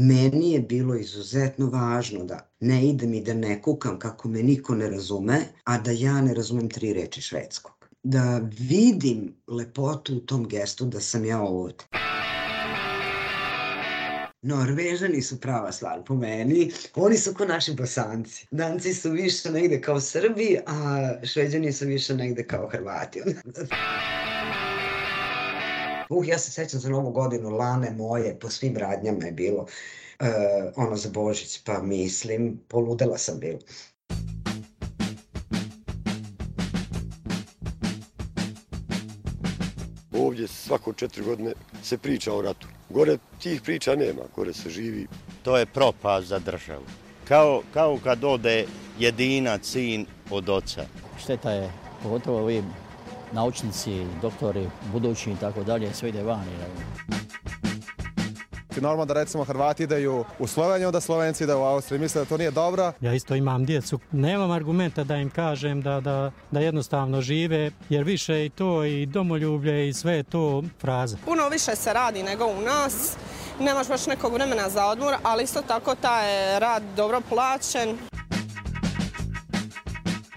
Meni je bilo izuzetno važno da ne idem i da ne kukam kako me niko ne razume, a da ja ne razumem tri reči švedskog. Da vidim lepotu u tom gestu da sam ja ovde. Norvežani su prava stvar po meni. Oni su ko naši bosanci. Danci su više negde kao Srbi, a šveđani su više negde kao Hrvati. Uh, ja se sećam za novu godinu, lane moje, po svim radnjama je bilo uh, ono za Božić, pa mislim, poludela sam bila. Ovdje svako četiri godine se priča o ratu. Gore tih priča nema, gore se živi. To je propast za državu. Kao, kao kad ode jedinac sin od oca. Šteta je, pogotovo ovim naučnici, doktori, budući i tako dalje, sve ide vani. Normalno da recimo Hrvati ideju u Sloveniju, da Slovenci ide u Austriju. Misle da to nije dobro. Ja isto imam djecu. Nemam argumenta da im kažem da, da, da jednostavno žive, jer više i to i domoljublje i sve je to fraza. Puno više se radi nego u nas. Nemaš baš nekog vremena za odmor, ali isto tako taj rad dobro plaćen.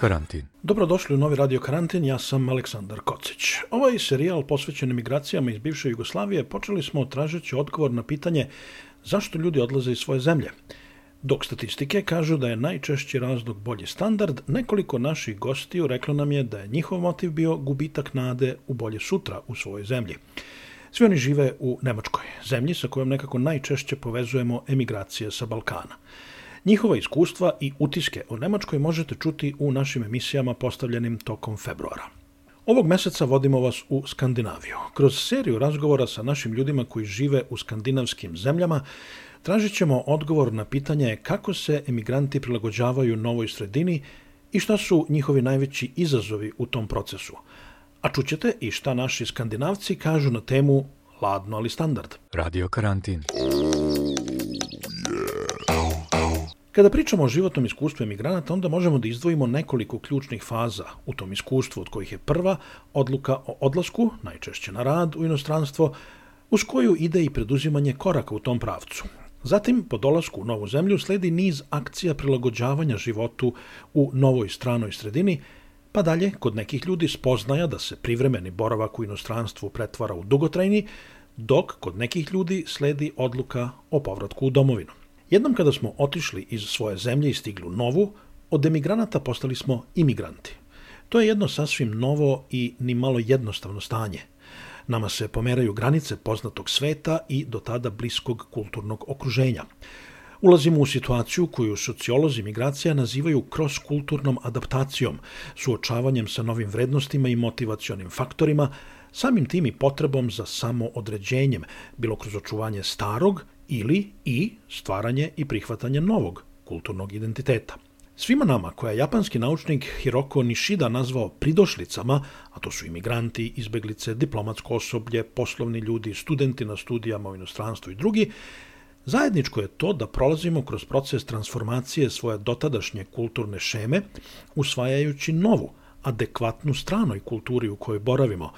Karantin. Dobrodošli u novi Radio Karantin, ja sam Aleksandar Kocić. Ovaj serijal posvećen emigracijama iz bivše Jugoslavije počeli smo tražeći odgovor na pitanje zašto ljudi odlaze iz svoje zemlje. Dok statistike kažu da je najčešći razlog bolji standard, nekoliko naših gostiju reklo nam je da je njihov motiv bio gubitak nade u bolje sutra u svojoj zemlji. Svi oni žive u Nemačkoj, zemlji sa kojom nekako najčešće povezujemo emigracije sa Balkana. Njihova iskustva i utiske o Nemačkoj možete čuti u našim emisijama postavljenim tokom februara. Ovog meseca vodimo vas u Skandinaviju. Kroz seriju razgovora sa našim ljudima koji žive u skandinavskim zemljama tražit ćemo odgovor na pitanje kako se emigranti prilagođavaju novoj sredini i šta su njihovi najveći izazovi u tom procesu. A čućete i šta naši skandinavci kažu na temu ladno ali standard. Radio karantin. Kada pričamo o životnom iskustvu emigranata, onda možemo da izdvojimo nekoliko ključnih faza u tom iskustvu, od kojih je prva odluka o odlasku, najčešće na rad u inostranstvo, uz koju ide i preduzimanje koraka u tom pravcu. Zatim, po dolasku u novu zemlju, sledi niz akcija prilagođavanja životu u novoj stranoj sredini, pa dalje, kod nekih ljudi spoznaja da se privremeni boravak u inostranstvu pretvara u dugotrajni, dok kod nekih ljudi sledi odluka o povratku u domovinu. Jednom kada smo otišli iz svoje zemlje i stigli u novu, od emigranata postali smo imigranti. To je jedno sasvim novo i ni malo jednostavno stanje. Nama se pomeraju granice poznatog sveta i do tada bliskog kulturnog okruženja. Ulazimo u situaciju koju sociolozi migracija nazivaju kroz-kulturnom adaptacijom, suočavanjem sa novim vrednostima i motivacionim faktorima, samim tim i potrebom za samoodređenjem, bilo kroz očuvanje starog ili i stvaranje i prihvatanje novog kulturnog identiteta. Svima nama, koja je japanski naučnik Hiroko Nishida nazvao pridošlicama, a to su imigranti, izbeglice, diplomatsko osoblje, poslovni ljudi, studenti na studijama u inostranstvu i drugi, zajedničko je to da prolazimo kroz proces transformacije svoje dotadašnje kulturne šeme, usvajajući novu, adekvatnu stranoj kulturi u kojoj boravimo,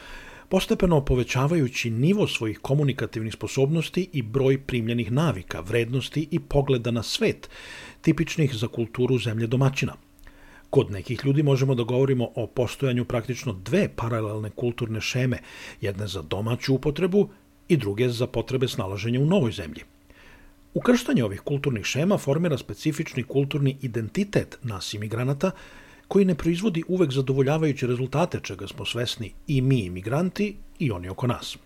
postepeno povećavajući nivo svojih komunikativnih sposobnosti i broj primljenih navika, vrednosti i pogleda na svet, tipičnih za kulturu zemlje domaćina. Kod nekih ljudi možemo da govorimo o postojanju praktično dve paralelne kulturne šeme, jedne za domaću upotrebu i druge za potrebe snalaženja u novoj zemlji. Ukrštanje ovih kulturnih šema formira specifični kulturni identitet nas imigranata, koji ne proizvodi uvek zadovoljavajuće rezultate čega smo svesni i mi imigranti i oni oko nas.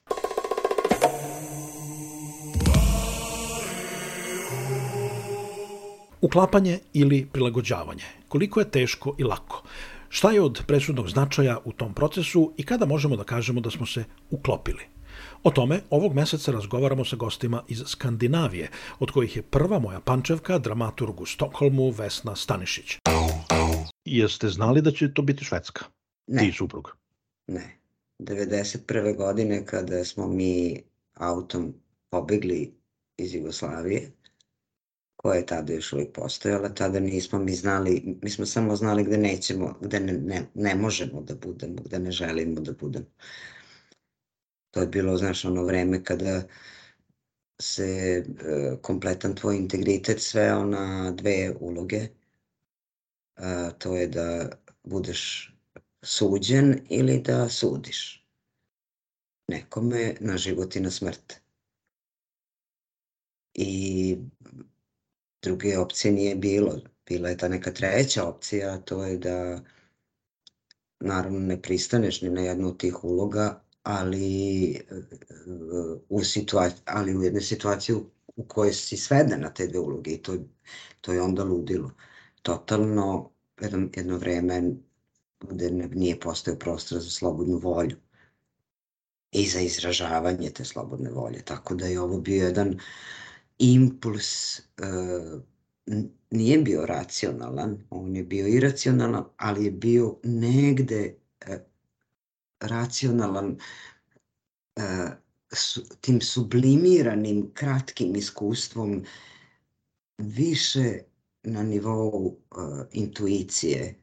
Uklapanje ili prilagođavanje. Koliko je teško i lako. Šta je od presudnog značaja u tom procesu i kada možemo da kažemo da smo se uklopili? O tome ovog meseca razgovaramo sa gostima iz Skandinavije, od kojih je prva moja pančevka, dramaturg u Stokholmu Vesna Stanišić. Jeste znali da će to biti Švedska? Ne. Ti i suprug? Ne. 91. godine kada smo mi autom pobegli iz Jugoslavije, koja je tada još uvijek postojala, tada nismo mi znali, mi smo samo znali gde nećemo, gde ne, ne, ne možemo da budemo, gde ne želimo da budemo. To je bilo, znaš, ono vreme kada se e, kompletan tvoj integritet sveo na dve uloge. A, to je da budeš suđen ili da sudiš nekome na život i na smrt. I druge opcije nije bilo. Bila je ta neka treća opcija, to je da naravno ne pristaneš ni na jednu od tih uloga, ali u, situaciji, ali u jednoj situaciji u kojoj si sveden na te dve uloge i to, to je onda ludilo. Totalno jedno, jedno vreme gde nije postao prostor za slobodnu volju i za izražavanje te slobodne volje. Tako da je ovo bio jedan impuls, uh, nije bio racionalan, on je bio iracionalan, ali je bio negde uh, racionalan uh, su, tim sublimiranim kratkim iskustvom više na nivou uh, intuicije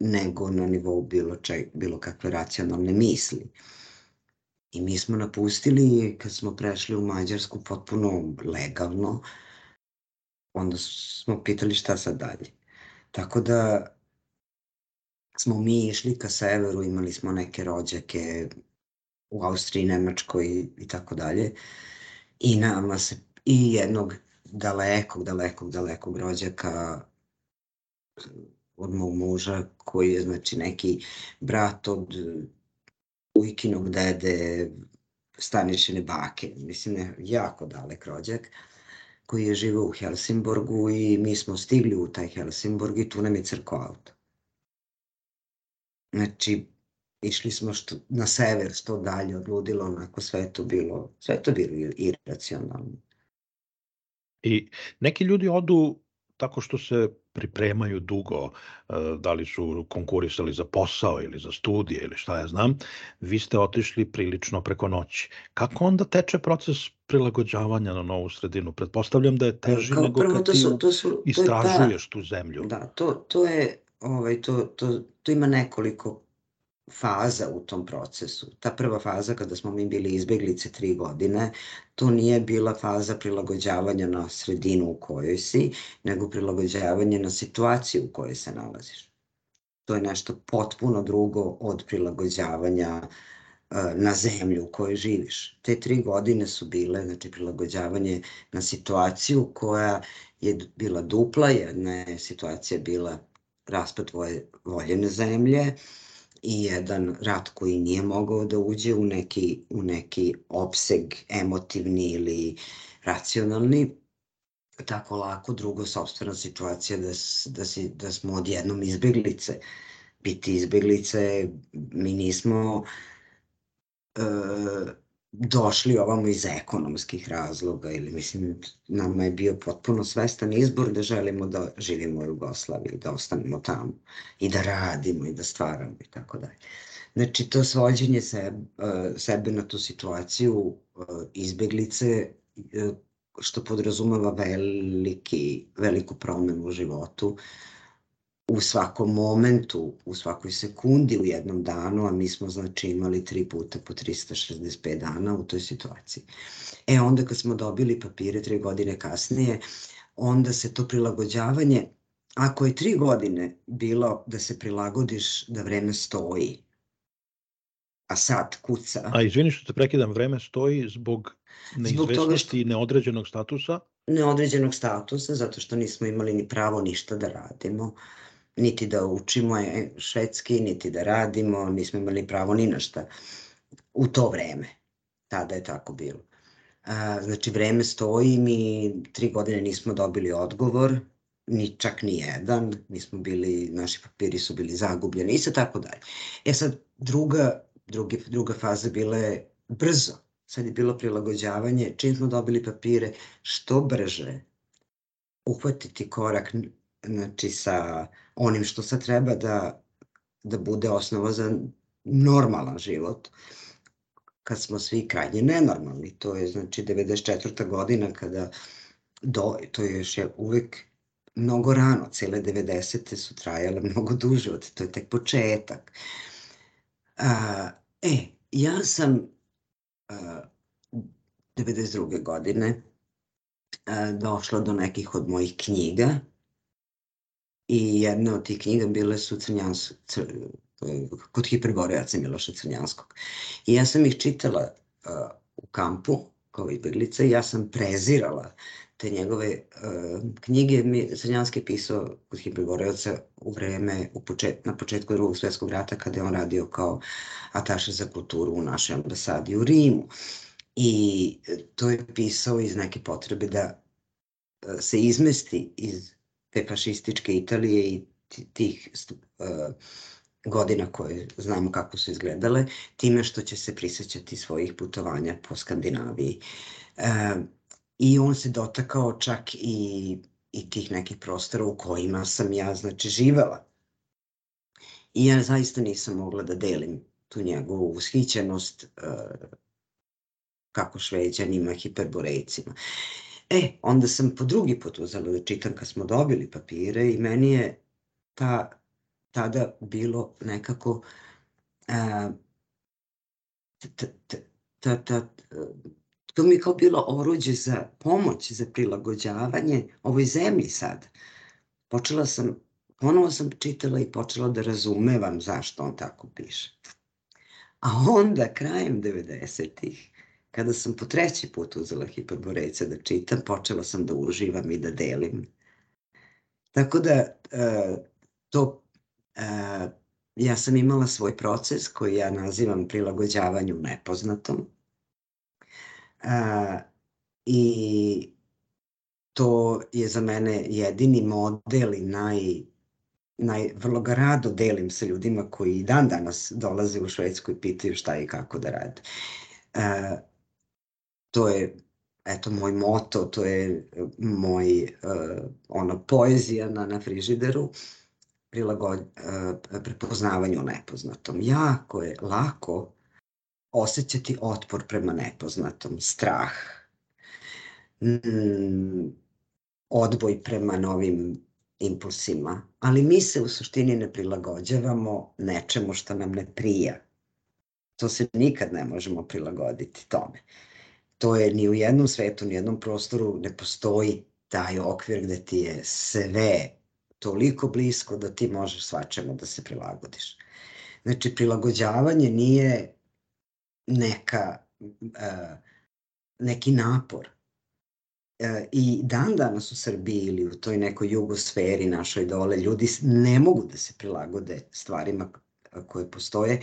nego na nivou bilo, čeg, bilo kakve racionalne misli. I mi smo napustili, kad smo prešli u Mađarsku potpuno legalno, onda smo pitali šta sad dalje. Tako da smo mi išli ka severu, imali smo neke rođake u Austriji, Nemačkoj i tako dalje. I nama se, i jednog dalekog, dalekog, dalekog rođaka od mog muža, koji je znači neki brat od ujkinog dede, staničine bake, mislim ne, jako dalek rođak, koji je živao u Helsingborgu i mi smo stigli u taj Helsingborg i tu nam je crko auto. Znači, išli smo što, na sever, što dalje od ludila, onako sve to bilo, sve to bilo iracionalno. I neki ljudi odu tako što se pripremaju dugo, e, da li su konkurisali za posao ili za studije ili šta ja znam, vi ste otišli prilično preko noći. Kako onda teče proces prilagođavanja na novu sredinu? Pretpostavljam da je teži Kao nego kad to su, to su, to istražuješ tu zemlju. Da, to, to je, ovaj, to, to, to ima nekoliko faza u tom procesu. Ta prva faza kada smo mi bili izbeglice tri godine, to nije bila faza prilagođavanja na sredinu u kojoj si, nego prilagođavanje na situaciju u kojoj se nalaziš. To je nešto potpuno drugo od prilagođavanja uh, na zemlju u kojoj živiš. Te tri godine su bile znači, prilagođavanje na situaciju koja je bila dupla, jedna je situacija bila raspad voljene zemlje, i jedan rat koji nije mogao da uđe u neki, u neki opseg emotivni ili racionalni, tako lako. Drugo, sobstvena situacija da, da, si, da smo odjednom izbeglice. Biti izbeglice, mi nismo uh, došli ovamo iz ekonomskih razloga ili mislim nama je bio potpuno svestan izbor da želimo da živimo u Jugoslaviji, da ostanemo tamo i da radimo i da stvaramo i tako dalje. Znači to svođenje sebe, sebe na tu situaciju izbeglice što podrazumeva veliki, veliku promenu u životu u svakom momentu, u svakoj sekundi u jednom danu, a mi smo znači imali tri puta po 365 dana u toj situaciji. E onda kad smo dobili papire tri godine kasnije, onda se to prilagođavanje, ako je tri godine bilo da se prilagodiš da vreme stoji, a sad kuca. A izvini što te prekidam, vreme stoji zbog neizvesnosti i što... neodređenog statusa? Neodređenog statusa, zato što nismo imali ni pravo ništa da radimo niti da učimo švedski, niti da radimo, nismo imali pravo ni na šta u to vreme. Tada je tako bilo. Znači, vreme stoji, mi tri godine nismo dobili odgovor, ni čak ni jedan, mi smo bili, naši papiri su bili zagubljeni i sve tako dalje. E sad, druga, drugi, druga faza bila je brzo, sad je bilo prilagođavanje, čim smo dobili papire, što brže uhvatiti korak znači, sa onim što sad treba da, da bude osnova za normalan život, kad smo svi krajnje nenormalni. To je znači 94. godina kada do, to je još je uvek mnogo rano, cele 90. su trajale mnogo duže od, to je tek početak. A, e, ja sam a, 92. godine a, došla do nekih od mojih knjiga i jedna od tih knjiga bile su Crnjans, cr, kod hiperborejaca Miloša Crnjanskog. I ja sam ih čitala uh, u kampu kao izbjeglica i ja sam prezirala te njegove uh, knjige. Mi, Crnjanski je pisao kod hiperborejaca u vreme, u počet, na početku drugog svjetskog rata kada je on radio kao ataše za kulturu u našoj ambasadi u Rimu. I to je pisao iz neke potrebe da se izmesti iz te fašističke Italije i tih uh, godina koje znamo kako su izgledale, time što će se prisjećati svojih putovanja po Skandinaviji. E, I on se dotakao čak i, i tih nekih prostora u kojima sam ja znači živela. I ja zaista nisam mogla da delim tu njegovu ushićenost e, kako šveđanima, hiperborejcima. E, onda sam po drugi put uzela da čitam kad smo dobili papire i meni je ta tada bilo nekako a, ta, ta, to mi je kao bilo oruđe za pomoć, za prilagođavanje ovoj zemlji sad. Počela sam, ponovo sam čitala i počela da razumevam zašto on tako piše. A onda, krajem 90-ih, kada sam po treći put uzela hiperborejce da čitam, počela sam da uživam i da delim. Tako da, to Uh, ja sam imala svoj proces koji ja nazivam prilagođavanju nepoznatom. Uh, I to je za mene jedini model i naj, naj, vrlo ga rado delim sa ljudima koji dan danas dolaze u Švedsku i pitaju šta i kako da rade. To je eto moj moto, to je moj uh, ono poezija na, na frižideru. Uh, prilagod, e, prepoznavanju nepoznatom. Jako je lako osjećati otpor prema nepoznatom, strah, mm, odboj prema novim impulsima, ali mi se u suštini ne prilagođavamo nečemu što nam ne prija. To se nikad ne možemo prilagoditi tome. To je ni u jednom svetu, ni u jednom prostoru ne postoji taj okvir gde ti je sve toliko blisko da ti možeš svačemu da se prilagodiš. Znači, prilagođavanje nije neka, uh, neki napor. Uh, I dan danas u Srbiji ili u toj nekoj jugosferi našoj dole, ljudi ne mogu da se prilagode stvarima koje postoje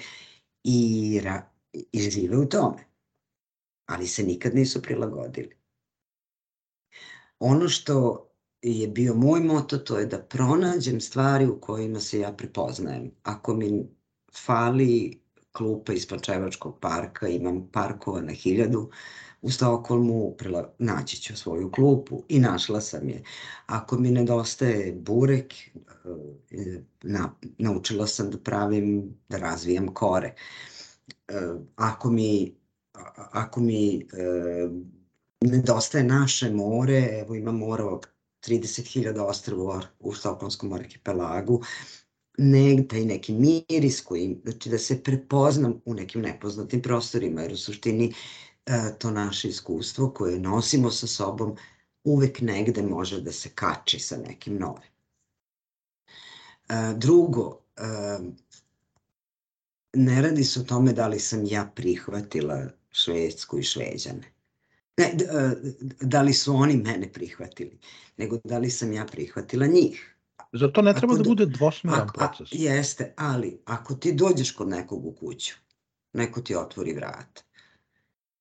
i, i žive u tome. Ali se nikad nisu prilagodili. Ono što je bio moj moto, to je da pronađem stvari u kojima se ja prepoznajem. Ako mi fali klupa iz Pančevačkog parka, imam parkova na hiljadu, u Stokholmu naći ću svoju klupu i našla sam je. Ako mi nedostaje burek, eh, na, naučila sam da pravim, da razvijam kore. Eh, ako mi, ako mi eh, nedostaje naše more, evo ima mora 30.000 ostrava u Stokholmskom arhipelagu, negde i neki miris koji, znači da se prepoznam u nekim nepoznatim prostorima, jer u suštini e, to naše iskustvo koje nosimo sa sobom uvek negde može da se kači sa nekim novim. E, drugo, ne radi se o tome da li sam ja prihvatila Švedsku i Šveđane. Ne, e, da li su oni mene prihvatili, nego da li sam ja prihvatila njih. Za to ne treba ako, da bude dvosmeran proces. A, jeste, ali ako ti dođeš kod nekog u kuću, neko ti otvori vrat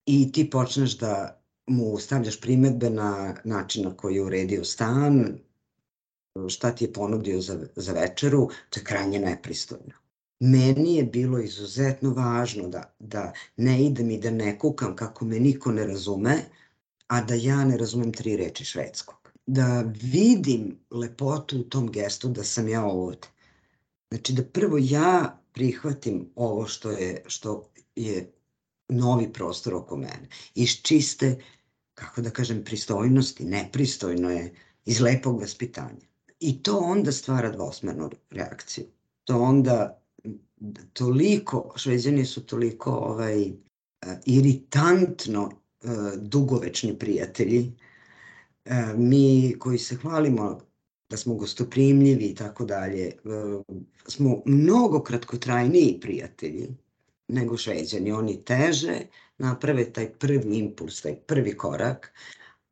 i ti počneš da mu stavljaš primetbe na način na koji je uredio stan, šta ti je ponudio za, za večeru, to je krajnje nepristojno. Meni je bilo izuzetno važno da, da ne idem i da ne kukam kako me niko ne razume, a da ja ne razumem tri reči švedskog. Da vidim lepotu u tom gestu da sam ja ovde. Znači da prvo ja prihvatim ovo što je, što je novi prostor oko mene. Iz čiste, kako da kažem, pristojnosti, nepristojno je, iz lepog vaspitanja. I to onda stvara dvosmernu reakciju. To onda toliko, šveđani su toliko ovaj, e, iritantno e, dugovečni prijatelji. E, mi koji se hvalimo da smo gostoprimljivi i tako dalje, smo mnogo kratkotrajniji prijatelji nego šveđani. Oni teže naprave taj prvi impuls, taj prvi korak,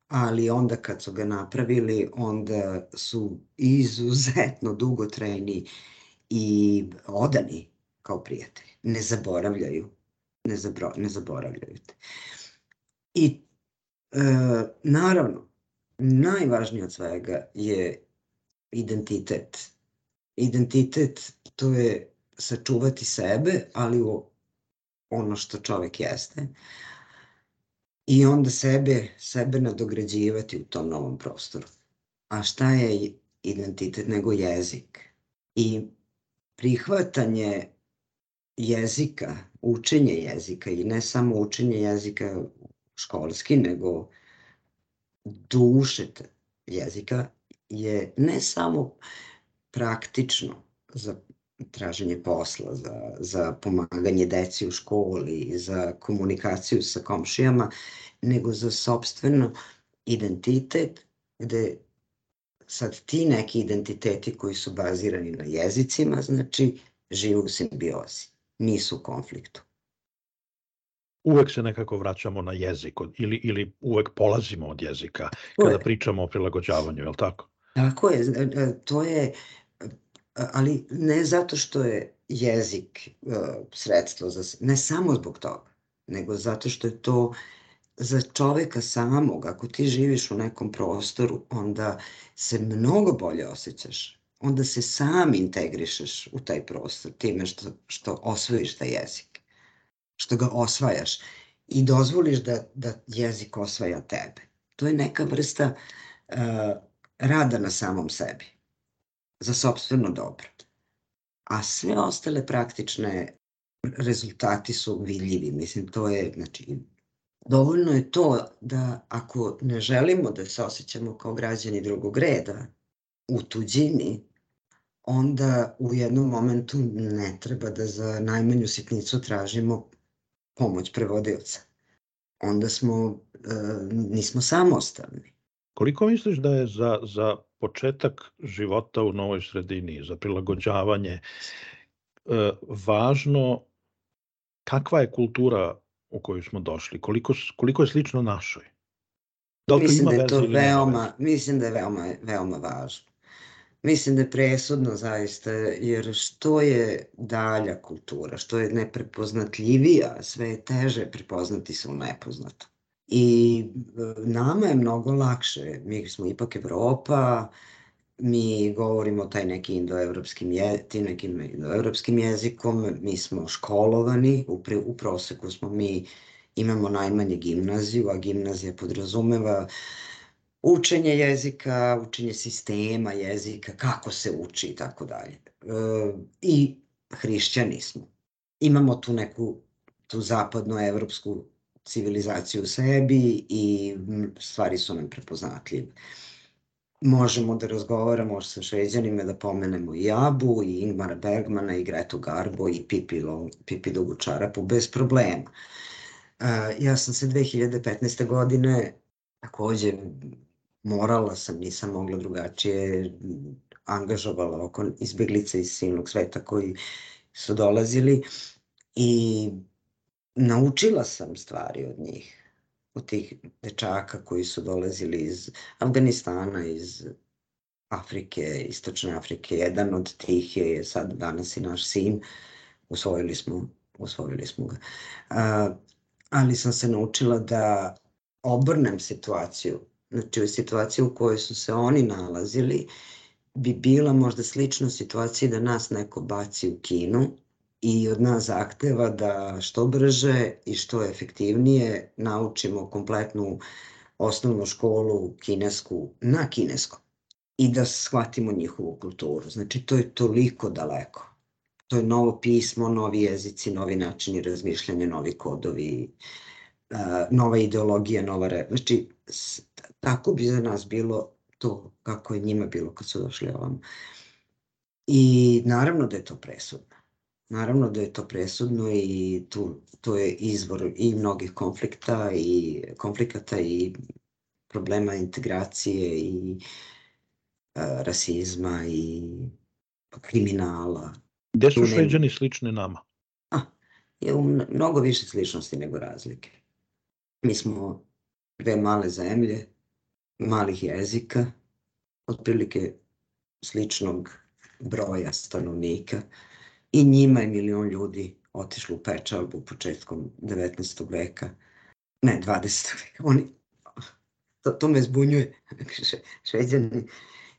ali onda kad su ga napravili, onda su izuzetno dugotrajni i odani kao prijatelji. Ne zaboravljaju. Ne, zabro, ne zaboravljaju te. I e, naravno, najvažnije od svega je identitet. Identitet to je sačuvati sebe, ali u ono što čovek jeste. I onda sebe, sebe nadograđivati u tom novom prostoru. A šta je identitet nego jezik? I prihvatanje jezika, učenje jezika i ne samo učenje jezika školski, nego duše jezika je ne samo praktično za traženje posla, za, za pomaganje deci u školi, za komunikaciju sa komšijama, nego za sobstveno identitet gde sad ti neki identiteti koji su bazirani na jezicima, znači žive u simbiozi, nisu u konfliktu. Uvek se nekako vraćamo na jezik ili, ili uvek polazimo od jezika kada uvek. pričamo o prilagođavanju, je li tako? Tako je, e, e, to je, ali ne zato što je jezik sredstvo, za, ne samo zbog toga, nego zato što je to za čoveka samog, ako ti živiš u nekom prostoru, onda se mnogo bolje osjećaš. Onda se sam integrišeš u taj prostor time što, što osvojiš taj jezik, što ga osvajaš i dozvoliš da, da jezik osvaja tebe. To je neka vrsta uh, rada na samom sebi, za sobstveno dobro. A sve ostale praktične rezultati su vidljivi. Mislim, to je, znači, Dovoljno je to da ako ne želimo da se osjećamo kao građani drugog reda u tuđini, onda u jednom momentu ne treba da za najmanju sitnicu tražimo pomoć prevodioca. Onda smo, e, nismo samostalni. Koliko misliš da je za, za početak života u novoj sredini, za prilagođavanje, e, važno kakva je kultura u koju smo došli? Koliko, koliko je slično našoj? Da mislim da je to veoma, mislim da je veoma, veoma važno. Mislim da je presudno zaista, jer što je dalja kultura, što je neprepoznatljivija, sve je teže prepoznati se u nepoznato. I e, nama je mnogo lakše, mi smo ipak Evropa, mi govorimo taj neki indoevropskim je, tim nekim indoevropskim jezikom, mi smo školovani, u, pre, u proseku smo mi, imamo najmanje gimnaziju, a gimnazija podrazumeva učenje jezika, učenje sistema jezika, kako se uči i tako dalje. E, I hrišćani smo. Imamo tu neku tu zapadnoevropsku civilizaciju u sebi i stvari su nam prepoznatljive možemo da razgovaramo sa šveđanima, da pomenemo i Abu, i Ingmara Bergmana, i Gretu Garbo, i Pipi, Pipi Dugu Čarapu, bez problema. Uh, ja sam se 2015. godine takođe morala sam, nisam mogla drugačije, angažovala oko izbeglica iz silnog sveta koji su dolazili i naučila sam stvari od njih od tih dečaka koji su dolazili iz Afganistana, iz Afrike, Istočne Afrike. Jedan od tih je sad danas i naš sin. Usvojili smo, usvojili smo ga. A, ali sam se naučila da obrnem situaciju. Znači u situaciju u kojoj su se oni nalazili bi bila možda slična situacija da nas neko baci u kinu i od nas zahteva da što brže i što efektivnije naučimo kompletnu osnovnu školu kinesku na kineskom i da shvatimo njihovu kulturu. Znači, to je toliko daleko. To je novo pismo, novi jezici, novi načini razmišljanja, novi kodovi, nova ideologija, nova re... Znači, tako bi za nas bilo to kako je njima bilo kad su došli ovam. I naravno da je to presudno. Naravno da je to presudno i tu, to je izvor i mnogih konflikta i konflikata i problema integracije i a, rasizma i kriminala. Gde su šveđani slični nama? A, je u mnogo više sličnosti nego razlike. Mi smo dve male zemlje, malih jezika, otprilike sličnog broja stanovnika i njima je milion ljudi otišlo u pečalbu početkom 19. veka, ne 20. veka. Oni, to, to me zbunjuje. Šveđani,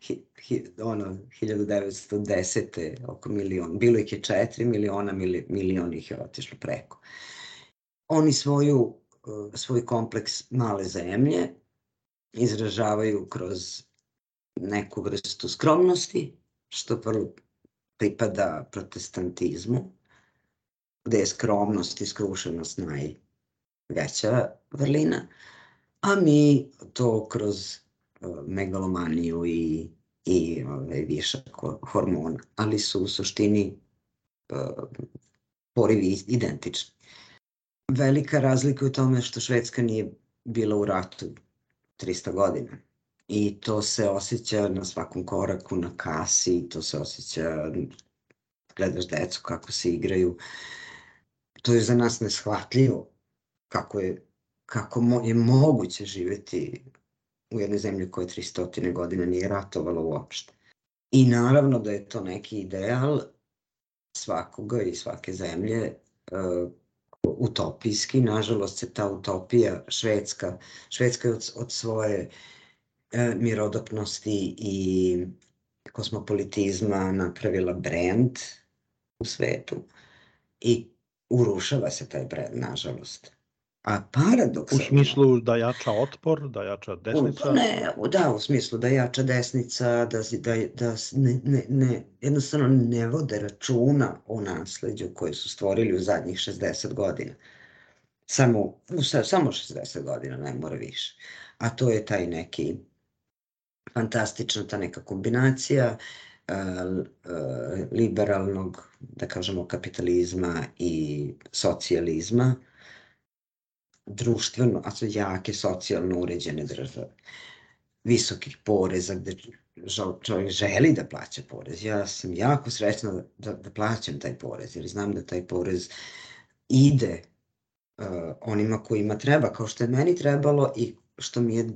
hi, hi, ono, 1910. oko milion. Bilo ih je 4 miliona, mili, milion ih je otišlo preko. Oni svoju, svoj kompleks male zemlje izražavaju kroz neku vrstu skromnosti, što vrlo pripada protestantizmu, gde je skromnost i skrušenost najveća vrlina, a mi to kroz uh, megalomaniju i, i ovaj, višak hormona, ali su u suštini uh, porivi identični. Velika razlika je u tome što Švedska nije bila u ratu 300 godina i to se osjeća na svakom koraku, na kasi, to se osjeća, gledaš decu kako se igraju. To je za nas neshvatljivo kako je, kako mo, je moguće živeti u jednoj zemlji koja 300 godina nije ratovala uopšte. I naravno da je to neki ideal svakoga i svake zemlje uh, utopijski. Nažalost se ta utopija švedska, švedska je od, od svoje E, mirodopnosti i kosmopolitizma napravila brend u svetu i urušava se taj brend, nažalost. A paradoks... U smislu da jača otpor, da jača desnica? Ne, da, u smislu da jača desnica, da, da, da ne, ne, ne, jednostavno ne vode računa o nasledđu koje su stvorili u zadnjih 60 godina. Samo, u, samo 60 godina, ne mora više. A to je taj neki fantastična ta neka kombinacija liberalnog, da kažemo, kapitalizma i socijalizma, društveno, a su jake socijalno uređene države, visokih poreza gde čovjek želi da plaća porez. Ja sam jako srećna da, da, da plaćam taj porez, jer znam da taj porez ide uh, onima kojima treba, kao što je meni trebalo i što mi je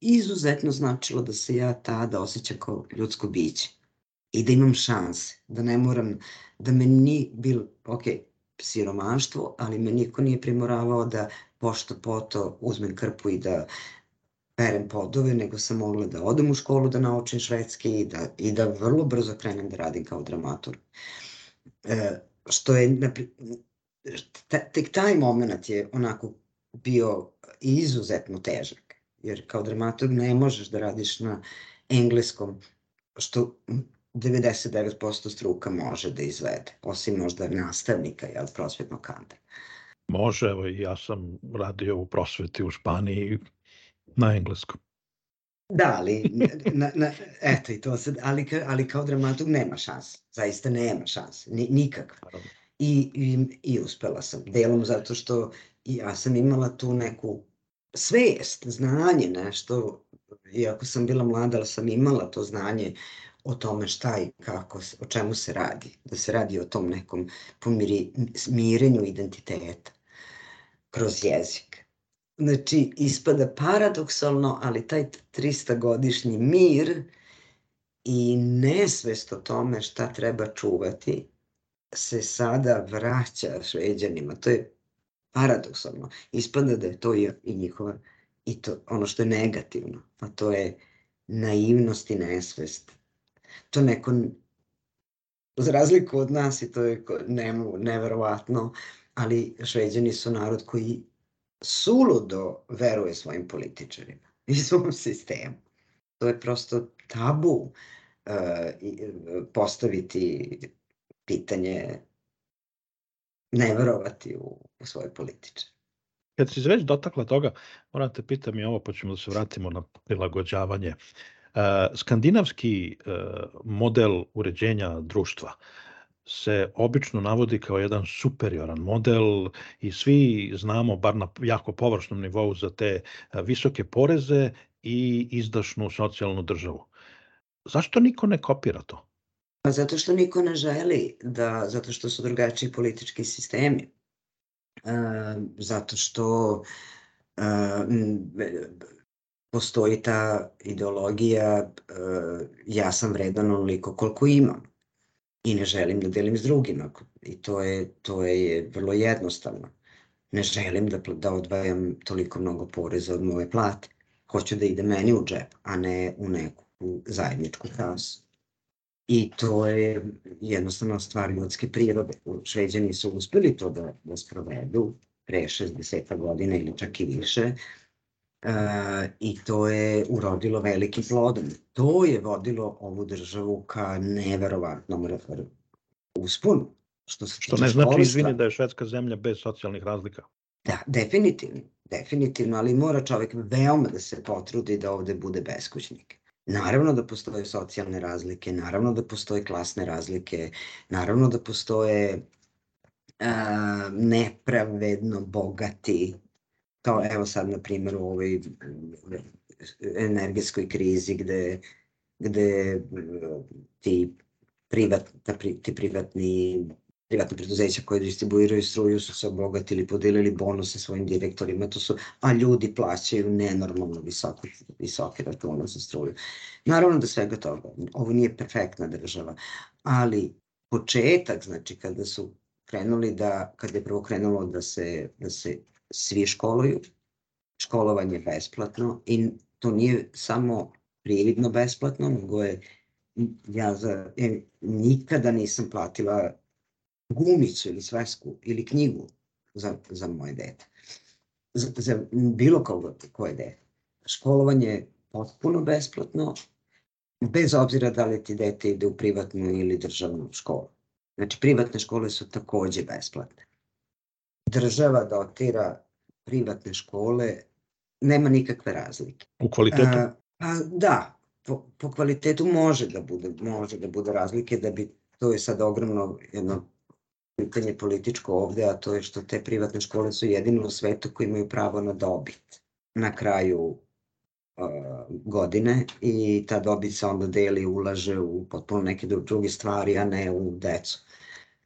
izuzetno značilo da se ja tada osjećam kao ljudsko biće i da imam šanse, da ne moram, da me ni bil, ok, siromaštvo, ali me niko nije primoravao da pošto poto uzmem krpu i da perem podove, nego sam mogla da odem u školu da naučim švedski i da, i da vrlo brzo krenem da radim kao dramatur. E, što je, tek taj moment je onako bio izuzetno težak jer kao dramaturg ne možeš da radiš na engleskom, što 99% struka može da izvede, osim možda nastavnika, jel, prosvetnog kadra. Može, evo i ja sam radio u prosveti u Španiji na engleskom. Da, ali, na, na, eto i to sad, ali, ali kao dramaturg nema šanse, zaista nema šanse, ni, nikakva. I, i, I uspela sam, delom zato što ja sam imala tu neku svest, znanje, nešto, iako sam bila mlada, ali sam imala to znanje o tome šta i kako, o čemu se radi. Da se radi o tom nekom pomiri, identiteta kroz jezik. Znači, ispada paradoksalno, ali taj 300-godišnji mir i nesvest o tome šta treba čuvati se sada vraća šveđanima. To je paradoksalno, ispada da je to i, i njihova, i to ono što je negativno, a to je naivnost i nesvest. To neko za razliku od nas i to je nemu, neverovatno, ali šveđani su narod koji suludo veruje svojim političarima i svom sistemu. To je prosto tabu uh, postaviti pitanje ne verovati u, u svoje političare. Kad si već dotakla toga, moram te pitam i ovo, pa ćemo da se vratimo na prilagođavanje. Skandinavski model uređenja društva se obično navodi kao jedan superioran model i svi znamo, bar na jako površnom nivou, za te visoke poreze i izdašnu socijalnu državu. Zašto niko ne kopira to? Pa zato što niko ne želi, da, zato što su drugačiji politički sistemi. E, zato što e, postoji ta ideologija e, ja sam vredan onoliko koliko imam i ne želim da delim s drugima i to je, to je vrlo jednostavno. Ne želim da, da odvajam toliko mnogo poreza od moje plate. Hoću da ide meni u džep, a ne u neku zajedničku kasu. I to je jednostavno stvar ljudske prirode. Šveđani su uspeli to da, da sprovedu pre 60 godina ili čak i više, i to je urodilo velikim plodom. To je vodilo ovu državu ka neverovatnom usponu. Što, se što ne znači, izvini, da je švedska zemlja bez socijalnih razlika. Da, definitivno, definitivno, ali mora čovek veoma da se potrudi da ovde bude beskućnik. Naravno da postoje socijalne razlike, naravno da postoje klasne razlike, naravno da postoje uh, nepravedno bogati kao evo sad na primjer u ovoj energetskoj krizi gde, gde ti, privat, ti privatni privatne preduzeća koje distribuiraju struju su se obogatili, podelili bonuse svojim direktorima, to su, a ljudi plaćaju nenormalno visoke, visoke račune za struju. Naravno da svega toga, ovo nije perfektna država, ali početak, znači kada su krenuli da, kada je prvo krenulo da se, da se svi školuju, školovanje je besplatno i to nije samo prividno besplatno, nego je ja za, ja nikada nisam platila gumicu ili svesku ili knjigu za, za moje dete. Za, za bilo koga koje dete. Školovanje je potpuno besplatno, bez obzira da li ti dete ide u privatnu ili državnu školu. Znači, privatne škole su takođe besplatne država dotira privatne škole, nema nikakve razlike. U kvalitetu? A, pa da, po, po kvalitetu može da bude, može da bude razlike, da bi, to je sad ogromno jedno pitanje političko ovde, a to je što te privatne škole su jedine u svetu koji imaju pravo na dobit na kraju uh, godine i ta dobit se onda deli ulaže u potpuno neke druge stvari, a ne u decu.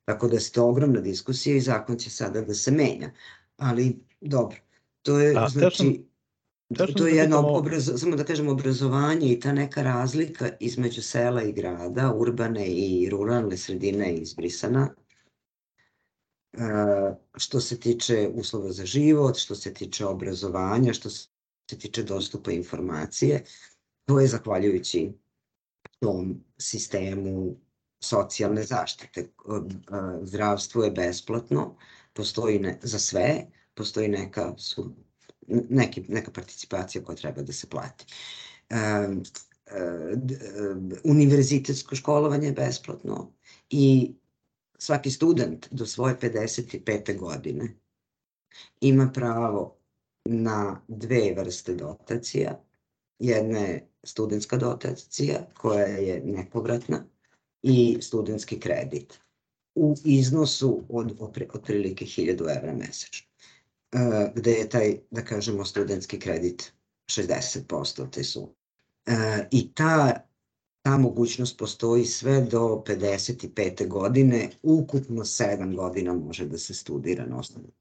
Tako da je to ogromna diskusija i zakon će sada da se menja. Ali dobro, to je, A, znači, sam, to je da jedno, obraz, samo da kažem, obrazovanje i ta neka razlika između sela i grada, urbane i ruralne sredine izbrisana. Uh, što se tiče uslova za život, što se tiče obrazovanja, što se tiče dostupa informacije, to je zahvaljujući tom sistemu socijalne zaštite. Zdravstvo je besplatno, postoji ne, za sve, postoji neka, su, neki, neka participacija koja treba da se plati. E, e, univerzitetsko školovanje je besplatno i svaki student do svoje 55. godine ima pravo na dve vrste dotacija. Jedna je studentska dotacija koja je nepovratna i studentski kredit u iznosu od otprilike 1000 evra mesečno, e, gde je taj, da kažemo, studentski kredit 60% te su. E, I ta, ta mogućnost postoji sve do 55. godine, ukupno 7 godina može da se studira na osnovu.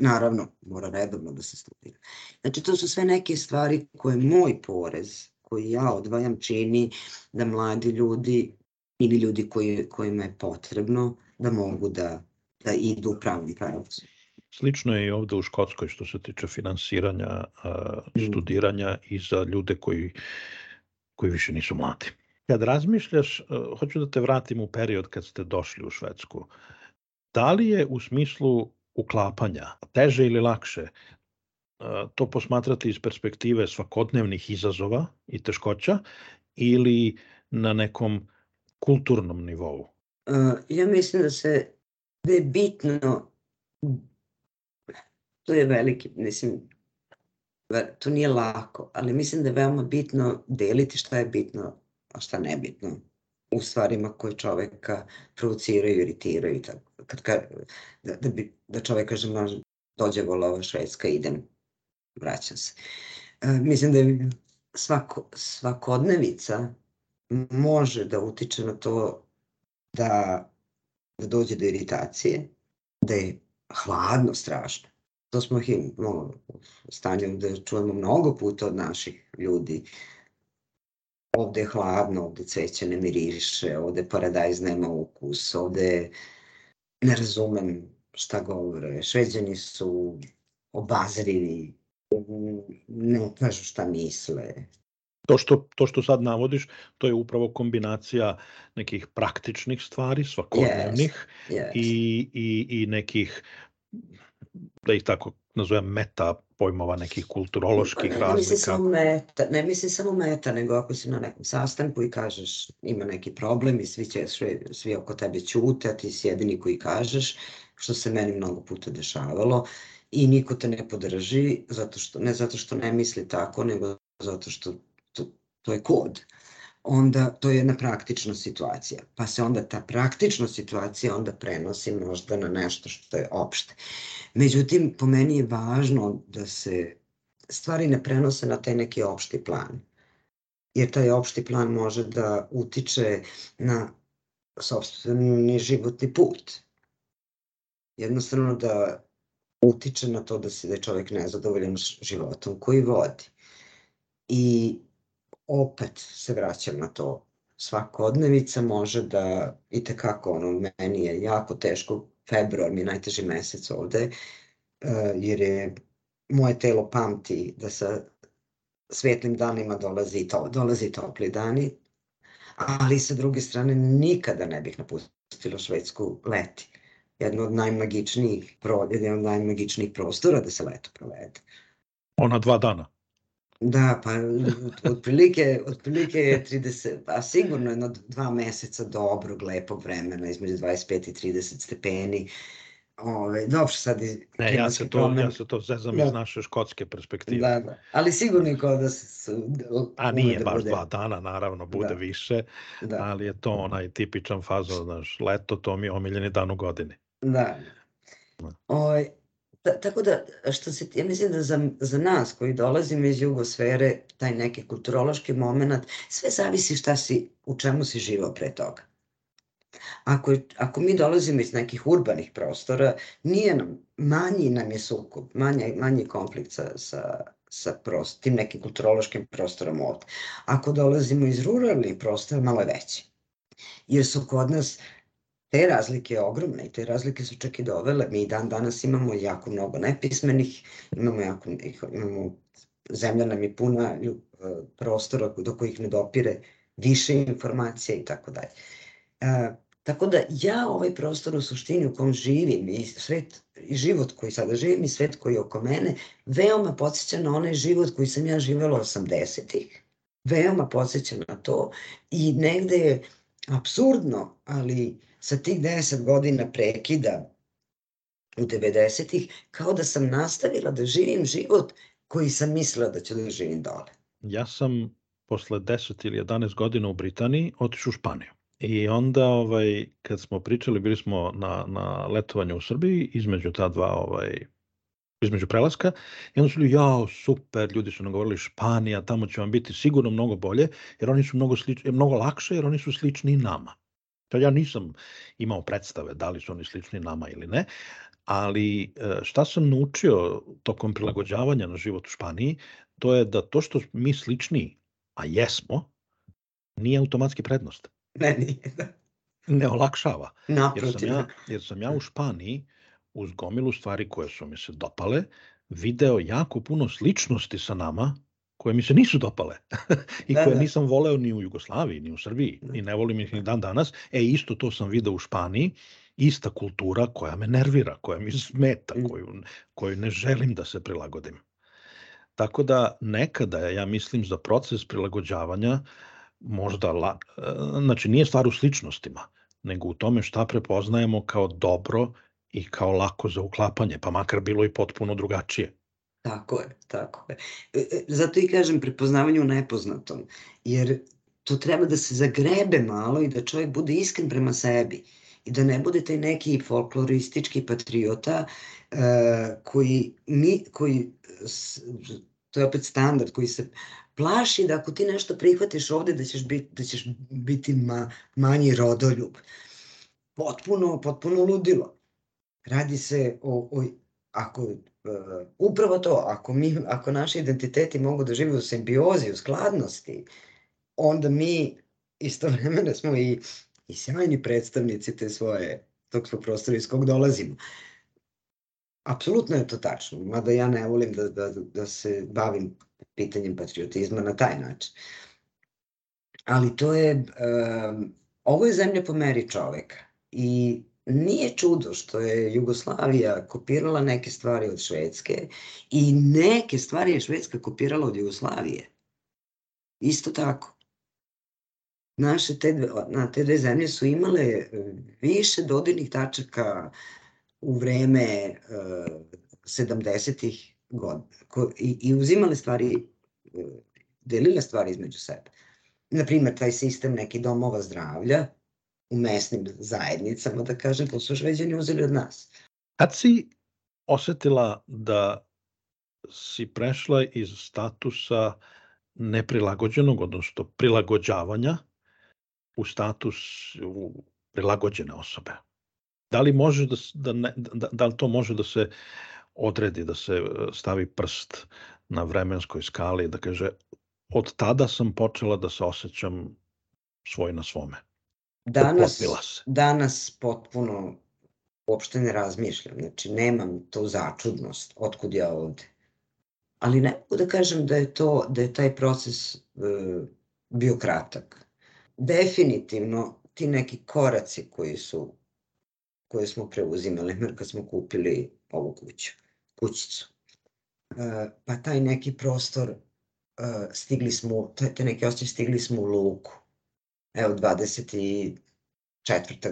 Naravno, mora redovno da se studira. Znači, to su sve neke stvari koje moj porez, koji ja odvajam, čini da mladi ljudi ili ljudi koji, kojima je potrebno da mogu da, da idu u pravnom pravcu. Slično je i ovde u Škotskoj što se tiče finansiranja, mm. studiranja i za ljude koji, koji više nisu mladi. Kad razmišljaš, hoću da te vratim u period kad ste došli u Švedsku. Da li je u smislu uklapanja teže ili lakše to posmatrati iz perspektive svakodnevnih izazova i teškoća ili na nekom kulturnom nivou? Ja mislim da se da je bitno to je veliki, mislim, to nije lako, ali mislim da je veoma bitno deliti šta je bitno, a šta nebitno u stvarima koje čoveka provociraju, iritiraju i tako. Kad ka, da, da, bi, da čovek kaže, može, dođe volova Švedska, idem, vraćam se. E, mislim da je svako, svakodnevica može da utiče na to da, da dođe do iritacije, da je hladno strašno. To smo no, stanje da čujemo mnogo puta od naših ljudi. Ovde je hladno, ovde cveće ne miriše, ovde paradajz nema ukus, ovde ne razumem šta govore. Šveđani su obazrivi, ne kažu šta misle. To što, to što sad navodiš, to je upravo kombinacija nekih praktičnih stvari, svakodnevnih yes, yes. I, i, i nekih da ih tako nazovem meta pojmova nekih kulturoloških ne, razlika. Ne mislim samo meta, ne mislim samo meta, nego ako si na nekom sastanku i kažeš ima neki problem i svi, će, svi, svi oko tebe ćute, a ti si jedini koji kažeš, što se meni mnogo puta dešavalo, i niko te ne podrži, zato što, ne zato što ne misli tako, nego zato što to, je kod onda to je jedna praktična situacija. Pa se onda ta praktična situacija onda prenosi možda na nešto što je opšte. Međutim, po meni je važno da se stvari ne prenose na taj neki opšti plan. Jer taj opšti plan može da utiče na sobstveni životni put. Jednostavno da utiče na to da se da je čovjek nezadovoljan životom koji vodi. I opet se vraćam na to, svakodnevica može da, i tekako, ono, meni je jako teško, februar mi je najteži mesec ovde, uh, jer je moje telo pamti da sa svetlim danima dolazi, to, dolazi topli dani, ali sa druge strane nikada ne bih napustila Švedsku leti. Jedno od najmagičnijih, jedno od najmagičnijih prostora da se leto provede. Ona dva dana? Da, pa otprilike, otprilike je 30, a sigurno jedno dva meseca dobrog, lepog vremena, između 25 i 30 stepeni. Ove, dobro, sad je ne, ja se to, promen... ja se to zezam da. iz naše škotske perspektive. Da, da. Ali sigurno je kao da se... A nije da baš bude... dva dana, naravno, bude da. više, da. ali je to onaj tipičan fazon, znaš, leto, to mi je omiljeni dan u godini. Da. Da. Tako da, što se, ja mislim da za, za nas koji dolazimo iz jugosfere, taj neki kulturološki moment, sve zavisi šta si, u čemu si živao pre toga. Ako, ako mi dolazimo iz nekih urbanih prostora, nije nam, manji nam je sukob, manji, manji konflikt sa, sa, sa prost, tim nekim kulturološkim prostorom ovde. Ako dolazimo iz ruralnih prostora, malo je veći. Jer su kod nas te razlike je ogromne i te razlike su čak i dovele. Mi dan danas imamo jako mnogo nepismenih, imamo, jako, imamo zemlja nam je puna prostora do kojih ne dopire više informacija i tako dalje. E, tako da ja ovaj prostor u suštini u kom živim i svet i život koji sada živim i svet koji je oko mene veoma podsjeća na onaj život koji sam ja živela 80-ih. Veoma podsjeća na to i negde je absurdno, ali sa tih 10 godina prekida u 90-ih, kao da sam nastavila da živim život koji sam mislila da ću da živim dole. Ja sam posle 10 ili 11 godina u Britaniji otišao u Španiju. I onda, ovaj, kad smo pričali, bili smo na, na letovanju u Srbiji, između ta dva ovaj, između prelaska i onda su ljudi, jao, super, ljudi su nam govorili Španija, tamo će vam biti sigurno mnogo bolje, jer oni su mnogo, slič, mnogo lakše, jer oni su slični nama. To ja nisam imao predstave da li su oni slični nama ili ne, ali e, šta sam naučio tokom prilagođavanja na život u Španiji, to je da to što mi slični, a jesmo, nije automatski prednost. Ne, nije. Da. Ne olakšava. Naprotiv. Jer sam, ja, jer sam ja u Španiji uz gomilu stvari koje su mi se dopale, video jako puno sličnosti sa nama, koje mi se nisu dopale i Da, koje da. nisam voleo ni u Jugoslaviji, ni u Srbiji i ne volim ih ni dan danas. E, isto to sam video u Španiji, ista kultura koja me nervira, koja mi smeta, koju, koju ne želim da se prilagodim. Tako da nekada, ja mislim, za proces prilagođavanja možda, la, e, znači nije stvar u sličnostima, nego u tome šta prepoznajemo kao dobro i kao lako za uklapanje, pa makar bilo i potpuno drugačije. Tako je, tako je. E, e, Zato i kažem prepoznavanje u nepoznatom, jer to treba da se zagrebe malo i da čovjek bude iskren prema sebi i da ne bude taj neki folkloristički patriota uh, koji, mi, koji to je opet standard koji se plaši da ako ti nešto prihvatiš ovde da ćeš biti, da ćeš biti ma, manji rodoljub. Potpuno, potpuno ludilo. Radi se o, o ako uh, upravo to, ako, mi, ako naši identiteti mogu da žive u simbiozi, u skladnosti, onda mi istovremeno smo i, i sjajni predstavnici te svoje, tog svog prostora iz kog dolazimo. Apsolutno je to tačno, mada ja ne volim da, da, da se bavim pitanjem patriotizma na taj način. Ali to je, um, ovo je zemlja po meri čoveka i nije čudo što je Jugoslavija kopirala neke stvari od Švedske i neke stvari je Švedska kopirala od Jugoslavije. Isto tako. Naše te dve, na te dve zemlje su imale e, više dodirnih tačaka u vreme uh, 70-ih godina i, i uzimale stvari, uh, delile stvari između sebe. Naprimer, taj sistem nekih domova zdravlja, u mesnim zajednicama, da kažem, to su šveđani uzeli od nas. Kad si osetila da si prešla iz statusa neprilagođenog, odnosno prilagođavanja, u status u prilagođene osobe? Da li može da, da, ne, da, da li to može da se odredi, da se stavi prst na vremenskoj skali, da kaže od tada sam počela da se osjećam svoj na svome? Danas, danas potpuno uopšte ne razmišljam, znači nemam tu začudnost, otkud ja ovde. Ali ne mogu da kažem da je to, da je taj proces e, bio kratak. Definitivno ti neki koraci koji su, koje smo preuzimali, kad smo kupili ovu kuću, kućicu. E, pa taj neki prostor, e, stigli smo, taj, taj neki osjećaj stigli smo u luku evo 24.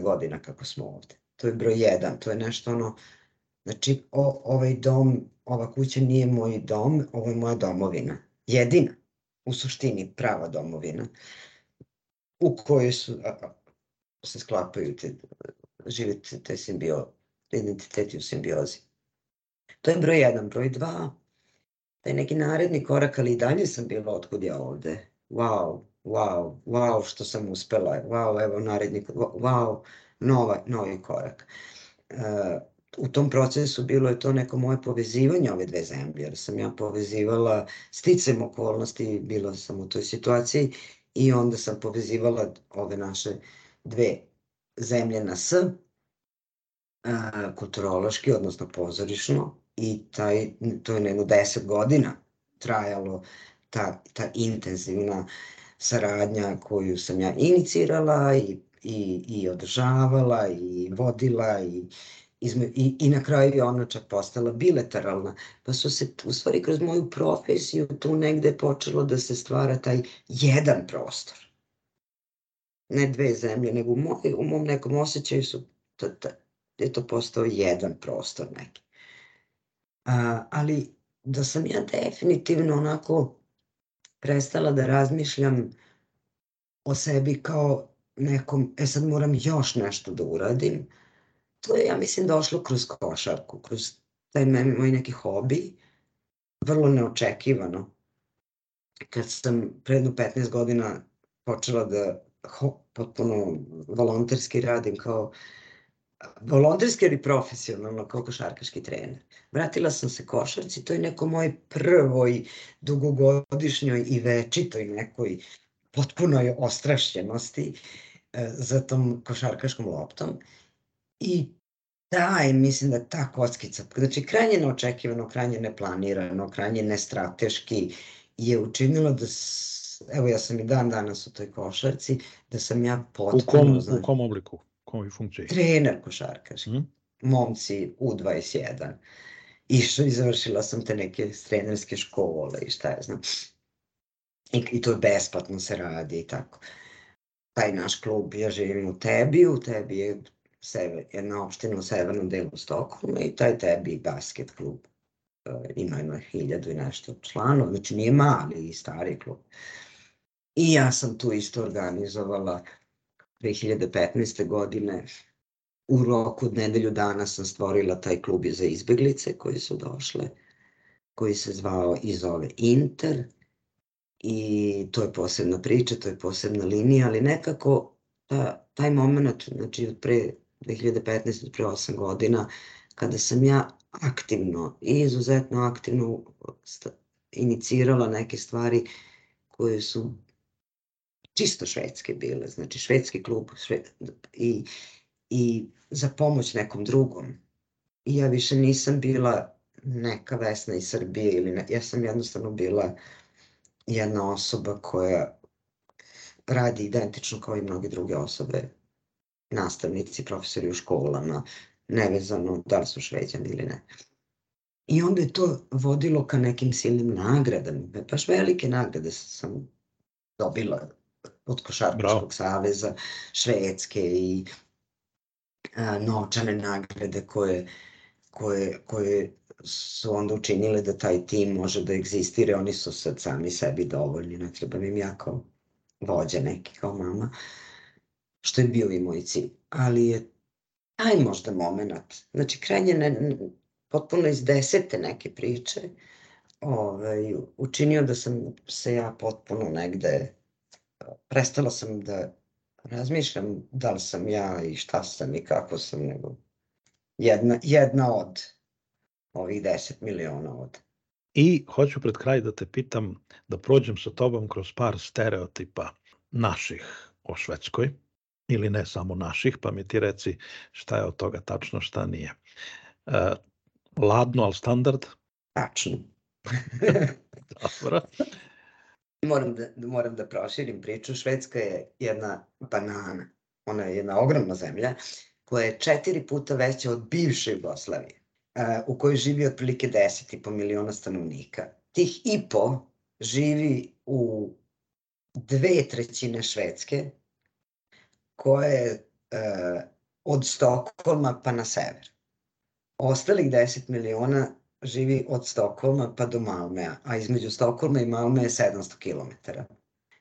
godina kako smo ovde. To je broj jedan, to je nešto ono, znači o, ovaj dom, ova kuća nije moj dom, ovo je moja domovina. Jedina, u suštini prava domovina, u kojoj su, a, a, se sklapaju te, žive te, te simbio, identiteti u simbiozi. To je broj jedan. Broj dva, taj neki naredni korak, ali i dalje sam bila otkud ja ovde. Wow, wow, wow što sam uspela, wow, evo naredni, wow, nova, novi korak. Uh, u tom procesu bilo je to neko moje povezivanje ove dve zemlje, jer sam ja povezivala sticam okolnosti, bila sam u toj situaciji i onda sam povezivala ove naše dve zemlje na S, uh, kulturološki, odnosno pozorišno, i taj, to je jedno deset godina trajalo ta, ta intenzivna saradnja koju sam ja inicirala i, i, i održavala i vodila i, izme, i, i na kraju je ona čak postala bilateralna. Pa su se u stvari kroz moju profesiju tu negde počelo da se stvara taj jedan prostor. Ne dve zemlje, nego u, moj, u mom nekom osjećaju su ta, ta, je to postao jedan prostor neki. A, ali da sam ja definitivno onako prestala da razmišljam o sebi kao nekom, e sad moram još nešto da uradim, to je, ja mislim, došlo kroz košarku, kroz taj moj neki hobi, vrlo neočekivano. Kad sam predno 15 godina počela da ho, potpuno volonterski radim kao volonterski ili profesionalno kao košarkaški trener. Vratila sam se košarci, to je neko moje prvoj dugogodišnjoj i večitoj nekoj potpunoj ostrašćenosti e, za tom košarkaškom loptom. I taj, mislim da ta kockica, znači krajnje neočekivano, krajnje neplanirano, krajnje nestrateški je učinilo da, s, evo ja sam i dan danas u toj košarci, da sam ja U potpuno, kom, znači, u kom obliku? U kojoj funkciji? trener košarkaški, Mhm. momci U21. Išla i završila sam te neke trenerske škole i šta ja znam. I, I to je besplatno se radi i tako. Taj naš klub, ja živim u Tebi, u Tebi je sever, jedna opština u severnom delu Stokholma i taj Tebi basket klub e, ima ima hiljadu i nešto članova, znači nije mali i stari klub. I ja sam tu isto organizovala 2015. godine u roku od nedelju dana sam stvorila taj klub za izbeglice koji su došle, koji se zvao i zove Inter i to je posebna priča, to je posebna linija, ali nekako ta, taj moment, znači od pre 2015, od pre 8 godina, kada sam ja aktivno i izuzetno aktivno inicirala neke stvari koje su čisto švedske bile, znači švedski klub šve, i, i za pomoć nekom drugom. I ja više nisam bila neka Vesna iz Srbije ili ne, ja sam jednostavno bila jedna osoba koja radi identično kao i mnoge druge osobe, nastavnici, profesori u školama, nevezano da li su šveđani ili ne. I onda je to vodilo ka nekim silnim nagradama, baš velike nagrade sam dobila od Košarkaškog saveza Švedske i a, novčane nagrade koje, koje, koje su onda učinile da taj tim može da egzistira. Oni su sad sami sebi dovoljni, ne treba im ja kao vođa neki, kao mama, što je bio i moj cilj. Ali je taj možda moment, znači krajnje ne, ne- potpuno iz desete neke priče, ovaj, učinio da sam se ja potpuno negde, prestala sam da razmišljam da li sam ja i šta sam i kako sam, nego jedna, jedna od ovih 10 miliona od. I hoću pred kraj da te pitam, da prođem sa tobom kroz par stereotipa naših o Švedskoj, ili ne samo naših, pa mi ti reci šta je od toga tačno, šta nije. E, ladno, ali standard? Tačno. Dobro. Moram da, moram da proširim priču. Švedska je jedna banana. Ona je jedna ogromna zemlja koja je četiri puta veća od bivše Jugoslavije, u kojoj živi otprilike 10,5 miliona stanovnika. Tih i po živi u dve trećine Švedske, koje je e, od Stokholma pa na sever. Ostalih 10 miliona živi od Stokholma pa do Malmea, a između Stokholma i Malmea je 700 km.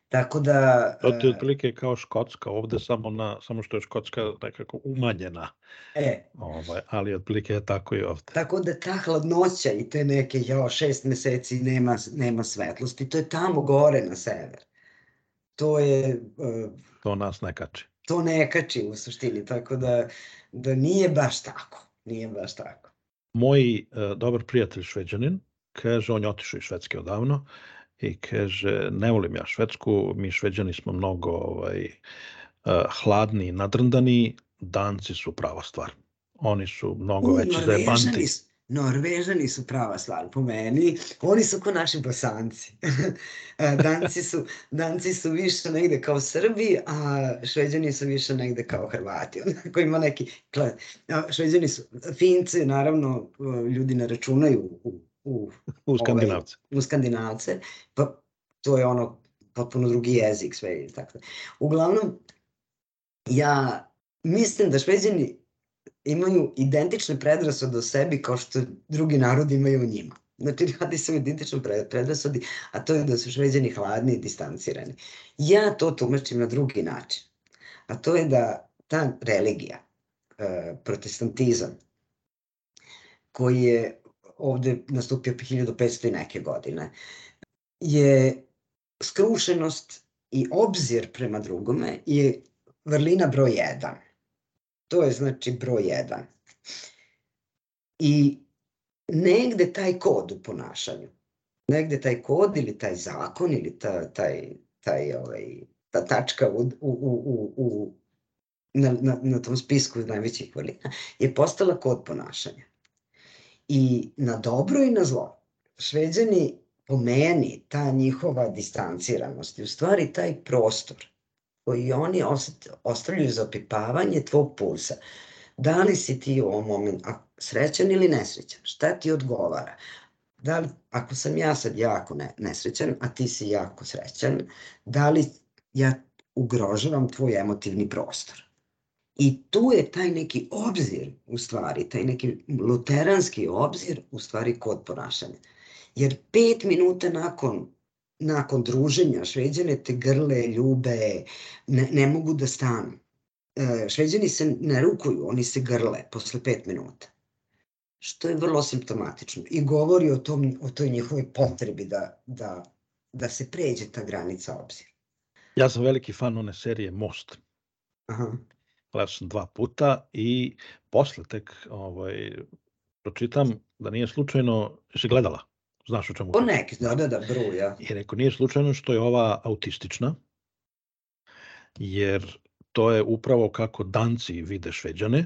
Tako da... To ti e, otprilike kao Škotska, ovde samo, na, samo što je Škotska nekako umanjena, E, ovaj, ali otprilike je tako i ovde. tako da ta hladnoća i te neke, jao, šest meseci nema, nema svetlosti, to je tamo gore na sever. To je, e, To nas ne kači. to ne kači u suštini, tako da, da nije baš tako. Nije baš tako. Moj e, dobar prijatelj šveđanin, kaže, on je otišao iz Švedske odavno i kaže, ne volim ja Švedsku, mi šveđani smo mnogo ovaj, e, hladni i nadrndani, danci su prava stvar. Oni su mnogo U, veći Norvežani zajebanti. Norvežani su prava stvar po meni. Oni su ko naši bosanci. E, danci, su, danci su više negde kao Srbi, a šveđani su više negde kao Hrvati. Onako ima neki... Šveđani su... Finci, naravno, ljudi ne računaju u, u, U Skandinavce. u Skandinavce, pa to je ono potpuno drugi jezik sve i tako. Uglavnom, ja mislim da Šveđani imaju identične predrasude o sebi kao što drugi narodi imaju o njima. Znači, radi se o identičnom pre- predrasudi, a to je da su šveđani hladni i distancirani. Ja to tumačim na drugi način. A to je da ta religija, e, protestantizam, koji je ovde nastupio 1500 i neke godine, je skrušenost i obzir prema drugome je vrlina broj jedan. To je znači broj jedan. I negde taj kod u ponašanju, negde taj kod ili taj zakon ili ta, taj, taj, ovaj, ta tačka u, u, u, u, na, na, na tom spisku najvećih vrlina je postala kod ponašanja. I na dobro i na zlo. Šveđani po meni ta njihova distanciranost je u stvari taj prostor koji oni ostavljaju za opipavanje tvog pulsa. Da li si ti u ovom momentu srećan ili nesrećan? Šta ti odgovara? Da li, ako sam ja sad jako ne, nesrećan, a ti si jako srećan, da li ja ugrožavam tvoj emotivni prostor? I tu je taj neki obzir, u stvari, taj neki luteranski obzir, u stvari, kod ponašanja. Jer pet minuta nakon nakon druženja šveđane te grle, ljube, ne, ne mogu da stanu. E, šveđani se ne rukuju, oni se grle posle pet minuta. Što je vrlo simptomatično i govori o, tom, o toj njihovoj potrebi da, da, da se pređe ta granica obzira. Ja sam veliki fan one serije Most. Aha. Gledao sam dva puta i posle tek ovaj, pročitam da nije slučajno, si gledala? Znaš o čemu? O neki, da, da, da, bruja. I rekao, nije slučajno što je ova autistična, jer to je upravo kako danci vide šveđane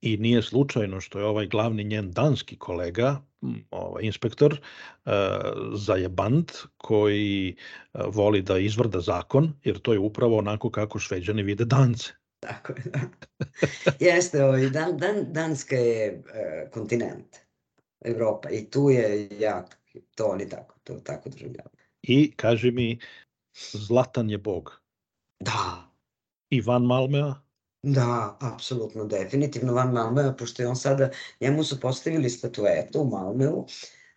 i nije slučajno što je ovaj glavni njen danski kolega, ovaj inspektor, uh, zajebant koji uh, voli da izvrda zakon, jer to je upravo onako kako šveđani vide dance. Tako je, da. Jeste, ovaj, dan, dan, Danska je uh, kontinent. Evropa i tu je jak, to oni tako, to tako doživljavaju. I kaže mi, Zlatan je bog. Da. I Van Malmea? Da, apsolutno, definitivno Van Malmea, pošto je on sada, njemu su postavili statuetu u Malmeu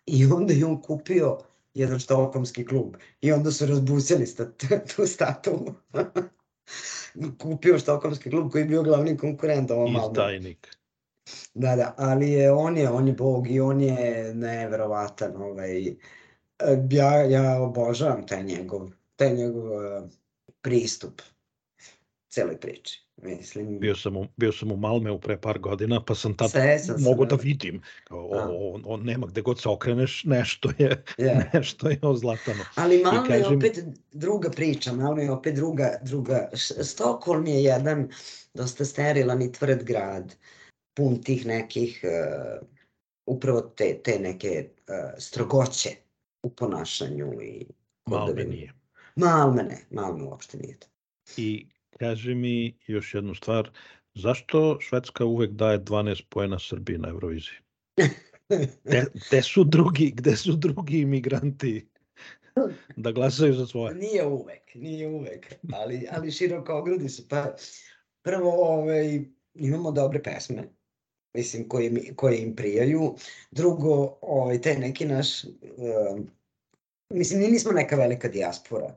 i onda je on kupio jedan štokholmski klub i onda su razbusili stat, tu statu. kupio štokholmski klub koji je bio glavni konkurent ovom Malmeu. Izdajnik. Da, da, ali je, on je, on je bog i on je neverovatan, ovaj, e, ja, ja obožavam taj njegov, taj njegov uh, pristup celoj priči. Mislim... Bio sam, u, bio sam u Malmeu pre par godina, pa sam tad mogu da, vidim. O, on, on, nema gde god se okreneš, nešto je, yeah. nešto je ozlatano. Ali Malme kažem... je opet druga priča, Malme je opet druga, druga. Stokholm je jedan dosta sterilan i tvrd grad. Uh, pun tih nekih uh, upravo te, te neke uh, strogoće u ponašanju i Malme nije. Malme ne, Malme uopšte nije to. I kaže mi još jednu stvar, zašto Švedska uvek daje 12 poena Srbiji na Euroviziji? Gde, gde su drugi, gde su drugi imigranti da glasaju za svoje? Nije uvek, nije uvek, ali, ali široko ogrudi su. Pa prvo ovaj, imamo dobre pesme, mislim, koje, mi, koje im prijaju. Drugo, ovaj, taj neki naš, uh, mislim, mi nismo neka velika dijaspora.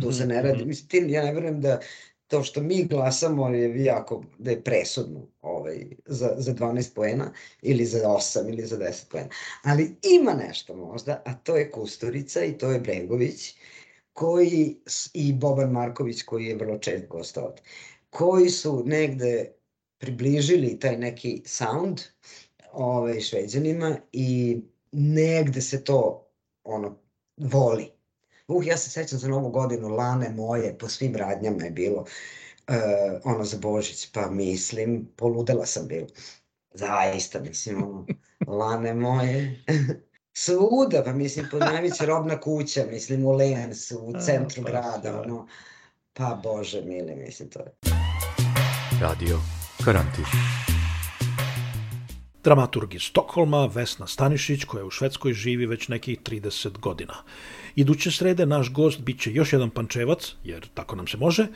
Tu se ne radi, mhm. mislim, ti, ja ne verujem da to što mi glasamo je jako, da je presudno ovaj, za, za 12 poena ili za 8 ili za 10 poena. Ali ima nešto možda, a to je Kusturica i to je Bregović, koji, i Boban Marković koji je vrlo čest gost ovde, koji su negde približili taj neki sound ovaj, šveđanima i negde se to ono voli. Uh, ja se sećam za novu godinu, lane moje, po svim radnjama je bilo uh, ono za Božić, pa mislim, poludela sam bilo. Zaista, mislim, ono, lane moje. Svuda, pa mislim, pod najveća robna kuća, mislim, u Lens, u centru A, pa, grada, ono, pa bože mili, mislim, to je. Radio Karantin. Dramaturg iz Stokholma, Vesna Stanišić, koja u Švedskoj živi već nekih 30 godina. Iduće srede naš gost biće još jedan pančevac, jer tako nam se može,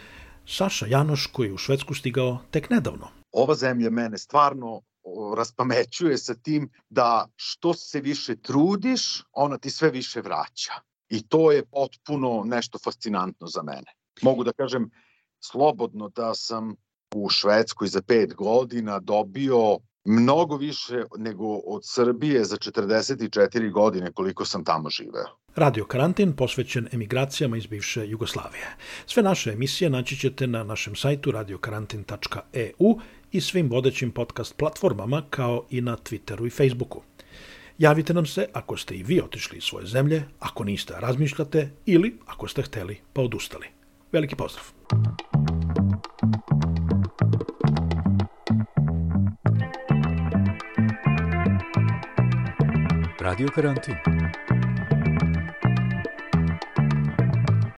Saša Janoš, koji je u Švedsku stigao tek nedavno. Ova zemlja mene stvarno raspamećuje sa tim da što se više trudiš, ona ti sve više vraća. I to je potpuno nešto fascinantno za mene. Mogu da kažem slobodno da sam u Švedskoj za pet godina dobio mnogo više nego od Srbije za 44 godine koliko sam tamo živeo. Radio Karantin posvećen emigracijama iz bivše Jugoslavije. Sve naše emisije naći ćete na našem sajtu radiokarantin.eu i svim vodećim podcast platformama kao i na Twitteru i Facebooku. Javite nam se ako ste i vi otišli iz svoje zemlje, ako niste razmišljate ili ako ste hteli pa odustali. Veliki pozdrav! Radio Karantin.